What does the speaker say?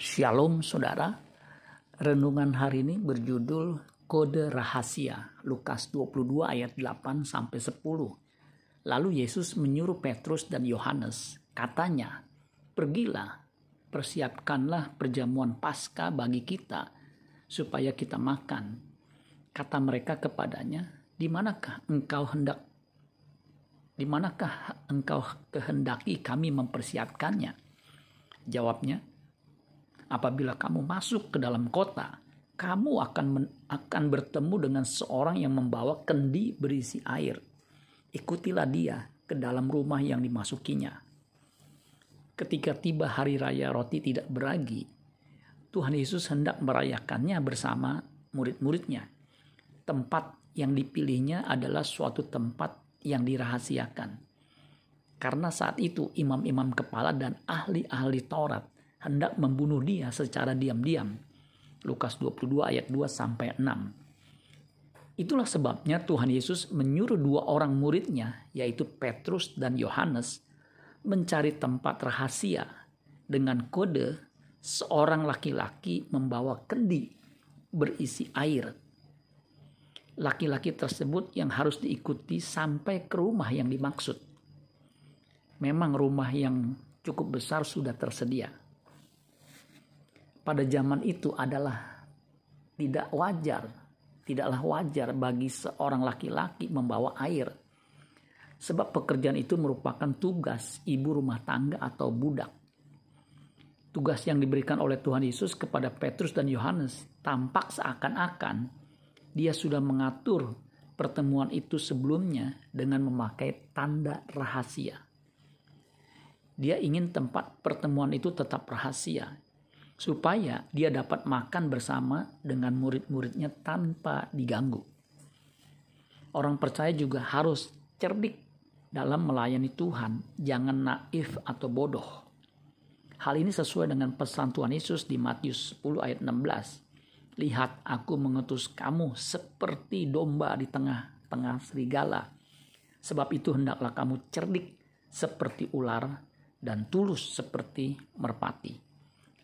Shalom saudara. Renungan hari ini berjudul Kode Rahasia. Lukas 22 ayat 8 sampai 10. Lalu Yesus menyuruh Petrus dan Yohanes, katanya, "Pergilah, persiapkanlah perjamuan Paskah bagi kita supaya kita makan." Kata mereka kepadanya, "Di manakah engkau hendak di manakah engkau kehendaki kami mempersiapkannya?" Jawabnya, apabila kamu masuk ke dalam kota, kamu akan men, akan bertemu dengan seorang yang membawa kendi berisi air. Ikutilah dia ke dalam rumah yang dimasukinya. Ketika tiba hari raya roti tidak beragi, Tuhan Yesus hendak merayakannya bersama murid-muridnya. Tempat yang dipilihnya adalah suatu tempat yang dirahasiakan. Karena saat itu imam-imam kepala dan ahli-ahli Taurat hendak membunuh dia secara diam-diam. Lukas 22 ayat 2 sampai 6. Itulah sebabnya Tuhan Yesus menyuruh dua orang muridnya, yaitu Petrus dan Yohanes, mencari tempat rahasia dengan kode seorang laki-laki membawa kendi berisi air. Laki-laki tersebut yang harus diikuti sampai ke rumah yang dimaksud. Memang rumah yang cukup besar sudah tersedia pada zaman itu adalah tidak wajar, tidaklah wajar bagi seorang laki-laki membawa air. Sebab pekerjaan itu merupakan tugas ibu rumah tangga atau budak. Tugas yang diberikan oleh Tuhan Yesus kepada Petrus dan Yohanes tampak seakan-akan dia sudah mengatur pertemuan itu sebelumnya dengan memakai tanda rahasia. Dia ingin tempat pertemuan itu tetap rahasia, supaya dia dapat makan bersama dengan murid-muridnya tanpa diganggu. Orang percaya juga harus cerdik dalam melayani Tuhan, jangan naif atau bodoh. Hal ini sesuai dengan pesan Tuhan Yesus di Matius 10 ayat 16. Lihat aku mengutus kamu seperti domba di tengah-tengah serigala. Sebab itu hendaklah kamu cerdik seperti ular dan tulus seperti merpati.